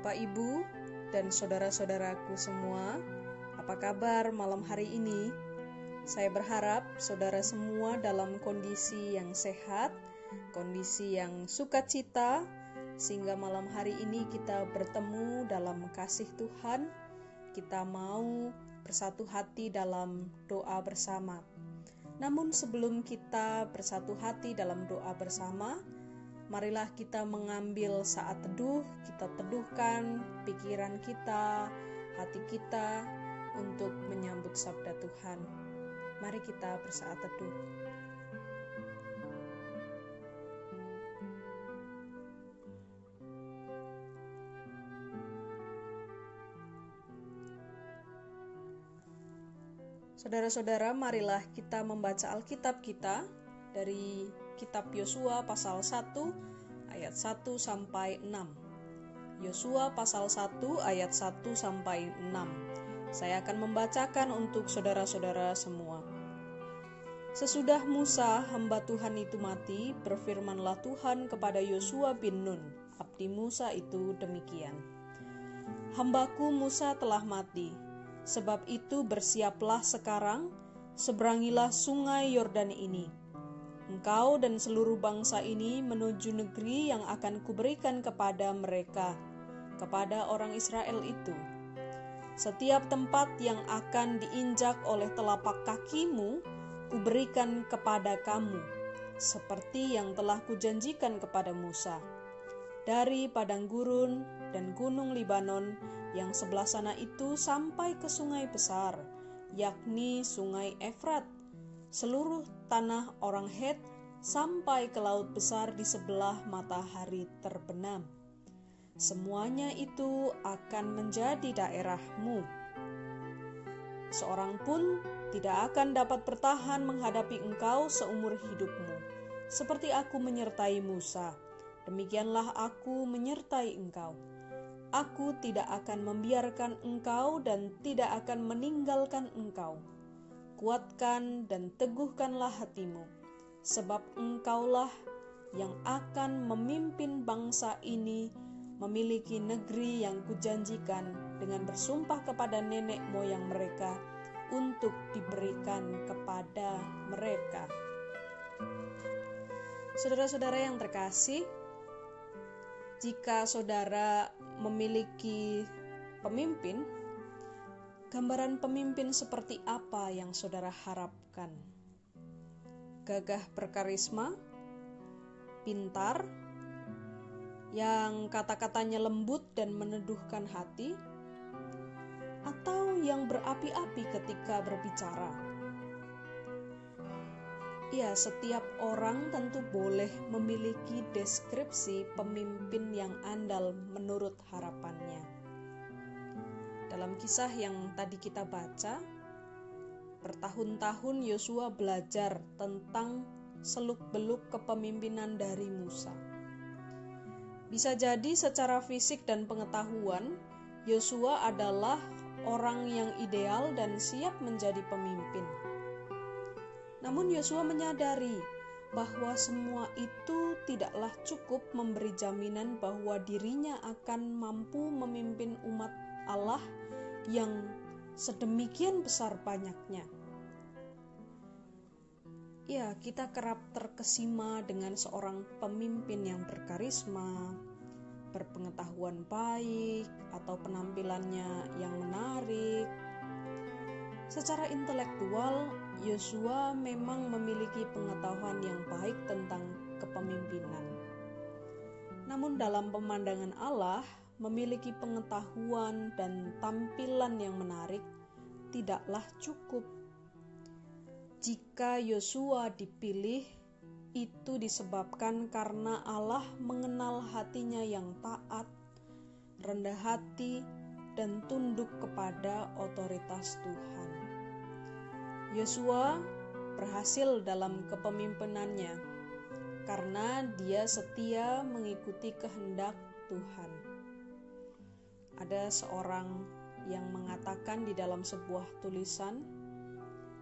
Bapak, Ibu, dan saudara-saudaraku semua, apa kabar malam hari ini? Saya berharap saudara semua dalam kondisi yang sehat, kondisi yang sukacita, sehingga malam hari ini kita bertemu dalam kasih Tuhan. Kita mau bersatu hati dalam doa bersama. Namun, sebelum kita bersatu hati dalam doa bersama, marilah kita mengambil saat teduh, kita teduhkan pikiran kita, hati kita untuk menyambut sabda Tuhan. Mari kita bersaat teduh. Saudara-saudara, marilah kita membaca Alkitab kita dari kitab Yosua pasal 1 ayat 1 sampai 6. Yosua pasal 1 ayat 1 sampai 6. Saya akan membacakan untuk saudara-saudara semua. Sesudah Musa, hamba Tuhan itu mati, berfirmanlah Tuhan kepada Yosua bin Nun, abdi Musa itu demikian. Hambaku Musa telah mati, sebab itu bersiaplah sekarang, seberangilah sungai Yordan ini, engkau dan seluruh bangsa ini menuju negeri yang akan kuberikan kepada mereka, kepada orang Israel itu. Setiap tempat yang akan diinjak oleh telapak kakimu, kuberikan kepada kamu, seperti yang telah kujanjikan kepada Musa. Dari padang gurun dan gunung Libanon yang sebelah sana itu sampai ke sungai besar, yakni sungai Efrat, seluruh tanah orang Het sampai ke laut besar di sebelah matahari terbenam. Semuanya itu akan menjadi daerahmu. Seorang pun tidak akan dapat bertahan menghadapi engkau seumur hidupmu. Seperti aku menyertai Musa, demikianlah aku menyertai engkau. Aku tidak akan membiarkan engkau dan tidak akan meninggalkan engkau kuatkan dan teguhkanlah hatimu, sebab engkaulah yang akan memimpin bangsa ini memiliki negeri yang kujanjikan dengan bersumpah kepada nenek moyang mereka untuk diberikan kepada mereka. Saudara-saudara yang terkasih, jika saudara memiliki pemimpin Gambaran pemimpin seperti apa yang saudara harapkan? Gagah berkarisma, pintar, yang kata-katanya lembut dan meneduhkan hati, atau yang berapi-api ketika berbicara? Ya, setiap orang tentu boleh memiliki deskripsi pemimpin yang andal menurut harapannya. Dalam kisah yang tadi kita baca, bertahun-tahun Yosua belajar tentang seluk-beluk kepemimpinan dari Musa. Bisa jadi secara fisik dan pengetahuan, Yosua adalah orang yang ideal dan siap menjadi pemimpin. Namun Yosua menyadari bahwa semua itu tidaklah cukup memberi jaminan bahwa dirinya akan mampu memimpin umat Allah yang sedemikian besar banyaknya. Ya, kita kerap terkesima dengan seorang pemimpin yang berkarisma, berpengetahuan baik, atau penampilannya yang menarik. Secara intelektual, Yosua memang memiliki pengetahuan yang baik tentang kepemimpinan. Namun, dalam pemandangan Allah, memiliki pengetahuan dan tampilan yang menarik tidaklah cukup. Jika Yosua dipilih, itu disebabkan karena Allah mengenal hatinya yang taat, rendah hati, dan tunduk kepada otoritas Tuhan. Yosua berhasil dalam kepemimpinannya karena dia setia mengikuti kehendak Tuhan ada seorang yang mengatakan di dalam sebuah tulisan,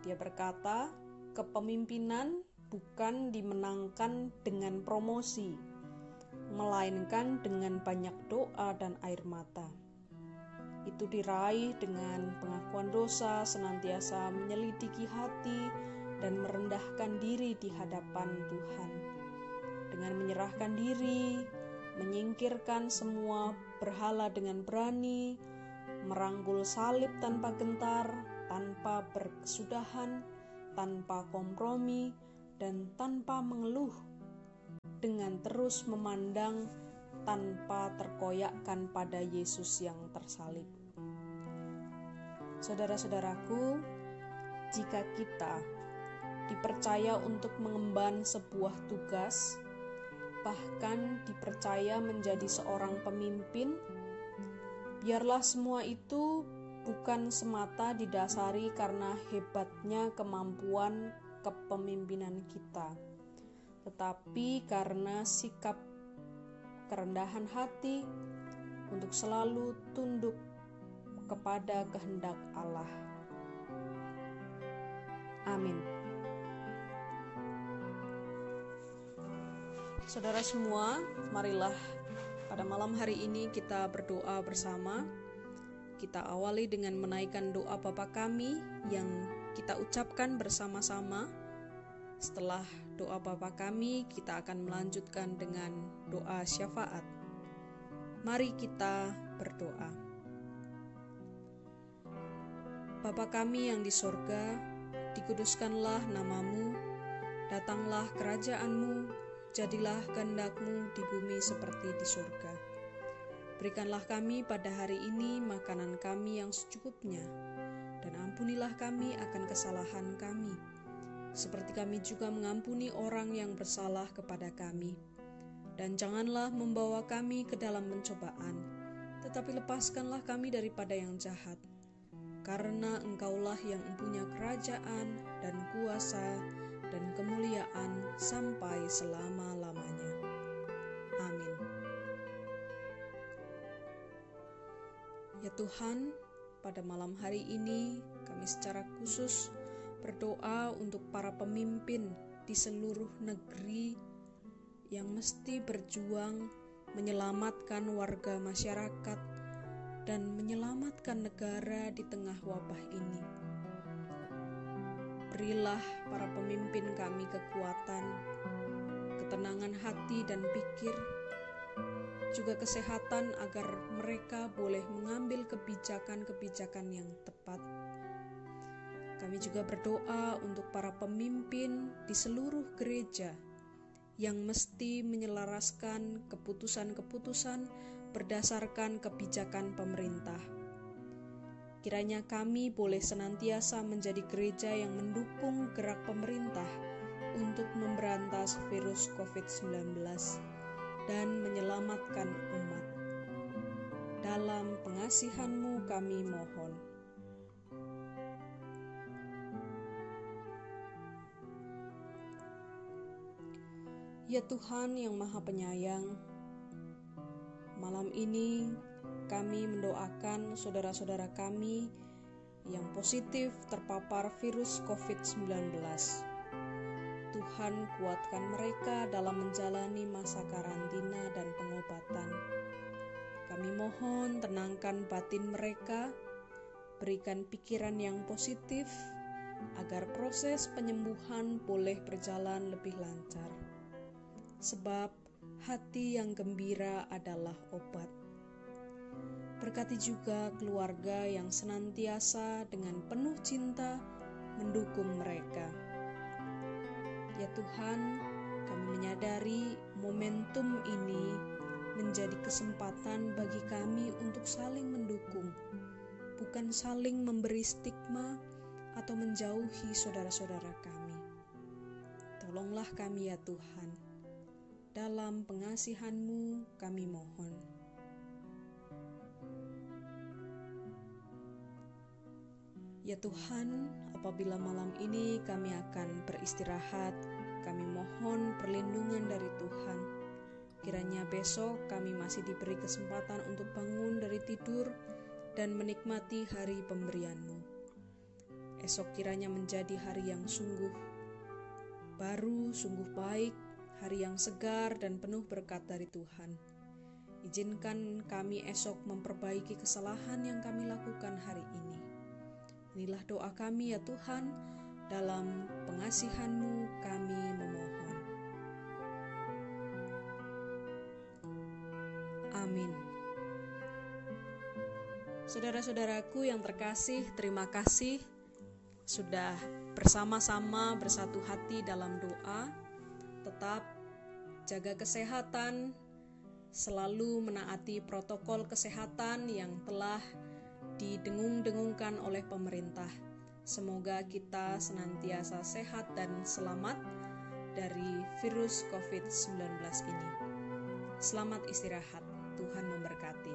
dia berkata, "Kepemimpinan bukan dimenangkan dengan promosi, melainkan dengan banyak doa dan air mata. Itu diraih dengan pengakuan dosa, senantiasa menyelidiki hati, dan merendahkan diri di hadapan Tuhan. Dengan menyerahkan diri, menyingkirkan semua berhala dengan berani, merangkul salib tanpa gentar, tanpa berkesudahan, tanpa kompromi, dan tanpa mengeluh, dengan terus memandang tanpa terkoyakkan pada Yesus yang tersalib. Saudara-saudaraku, jika kita dipercaya untuk mengemban sebuah tugas, bahkan dipercaya menjadi seorang pemimpin, biarlah semua itu bukan semata didasari karena hebatnya kemampuan kepemimpinan kita, tetapi karena sikap kerendahan hati untuk selalu tunduk kepada kehendak Allah. Amin. Saudara semua, marilah pada malam hari ini kita berdoa bersama. Kita awali dengan menaikkan doa Bapa kami yang kita ucapkan bersama-sama. Setelah doa Bapa kami, kita akan melanjutkan dengan doa syafaat. Mari kita berdoa. Bapa kami yang di sorga, dikuduskanlah namamu, datanglah kerajaanmu, jadilah kehendakmu di bumi seperti di surga. Berikanlah kami pada hari ini makanan kami yang secukupnya, dan ampunilah kami akan kesalahan kami, seperti kami juga mengampuni orang yang bersalah kepada kami. Dan janganlah membawa kami ke dalam pencobaan, tetapi lepaskanlah kami daripada yang jahat, karena Engkaulah yang mempunyai kerajaan dan kuasa dan kemuliaan sampai selama-lamanya. Amin. Ya Tuhan, pada malam hari ini kami secara khusus berdoa untuk para pemimpin di seluruh negeri yang mesti berjuang menyelamatkan warga masyarakat dan menyelamatkan negara di tengah wabah ini. Berilah para pemimpin kami kekuatan, ketenangan hati dan pikir, juga kesehatan agar mereka boleh mengambil kebijakan-kebijakan yang tepat. Kami juga berdoa untuk para pemimpin di seluruh gereja yang mesti menyelaraskan keputusan-keputusan berdasarkan kebijakan pemerintah Kiranya kami boleh senantiasa menjadi gereja yang mendukung gerak pemerintah untuk memberantas virus COVID-19 dan menyelamatkan umat. Dalam pengasihanmu kami mohon. Ya Tuhan yang Maha Penyayang, malam ini kami mendoakan saudara-saudara kami yang positif terpapar virus COVID-19. Tuhan kuatkan mereka dalam menjalani masa karantina dan pengobatan. Kami mohon tenangkan batin mereka, berikan pikiran yang positif agar proses penyembuhan boleh berjalan lebih lancar. Sebab hati yang gembira adalah obat. Berkati juga keluarga yang senantiasa dengan penuh cinta mendukung mereka. Ya Tuhan, kami menyadari momentum ini menjadi kesempatan bagi kami untuk saling mendukung, bukan saling memberi stigma atau menjauhi saudara-saudara kami. Tolonglah kami ya Tuhan, dalam pengasihan-Mu kami mohon. Ya Tuhan, apabila malam ini kami akan beristirahat, kami mohon perlindungan dari Tuhan. Kiranya besok kami masih diberi kesempatan untuk bangun dari tidur dan menikmati hari pemberian-Mu. Esok kiranya menjadi hari yang sungguh baru, sungguh baik, hari yang segar dan penuh berkat dari Tuhan. Izinkan kami esok memperbaiki kesalahan yang kami lakukan hari ini. Inilah doa kami ya Tuhan, dalam pengasihan-Mu kami memohon. Amin. Saudara-saudaraku yang terkasih, terima kasih sudah bersama-sama bersatu hati dalam doa. Tetap jaga kesehatan, selalu menaati protokol kesehatan yang telah didengung-dengungkan oleh pemerintah. Semoga kita senantiasa sehat dan selamat dari virus COVID-19 ini. Selamat istirahat, Tuhan memberkati.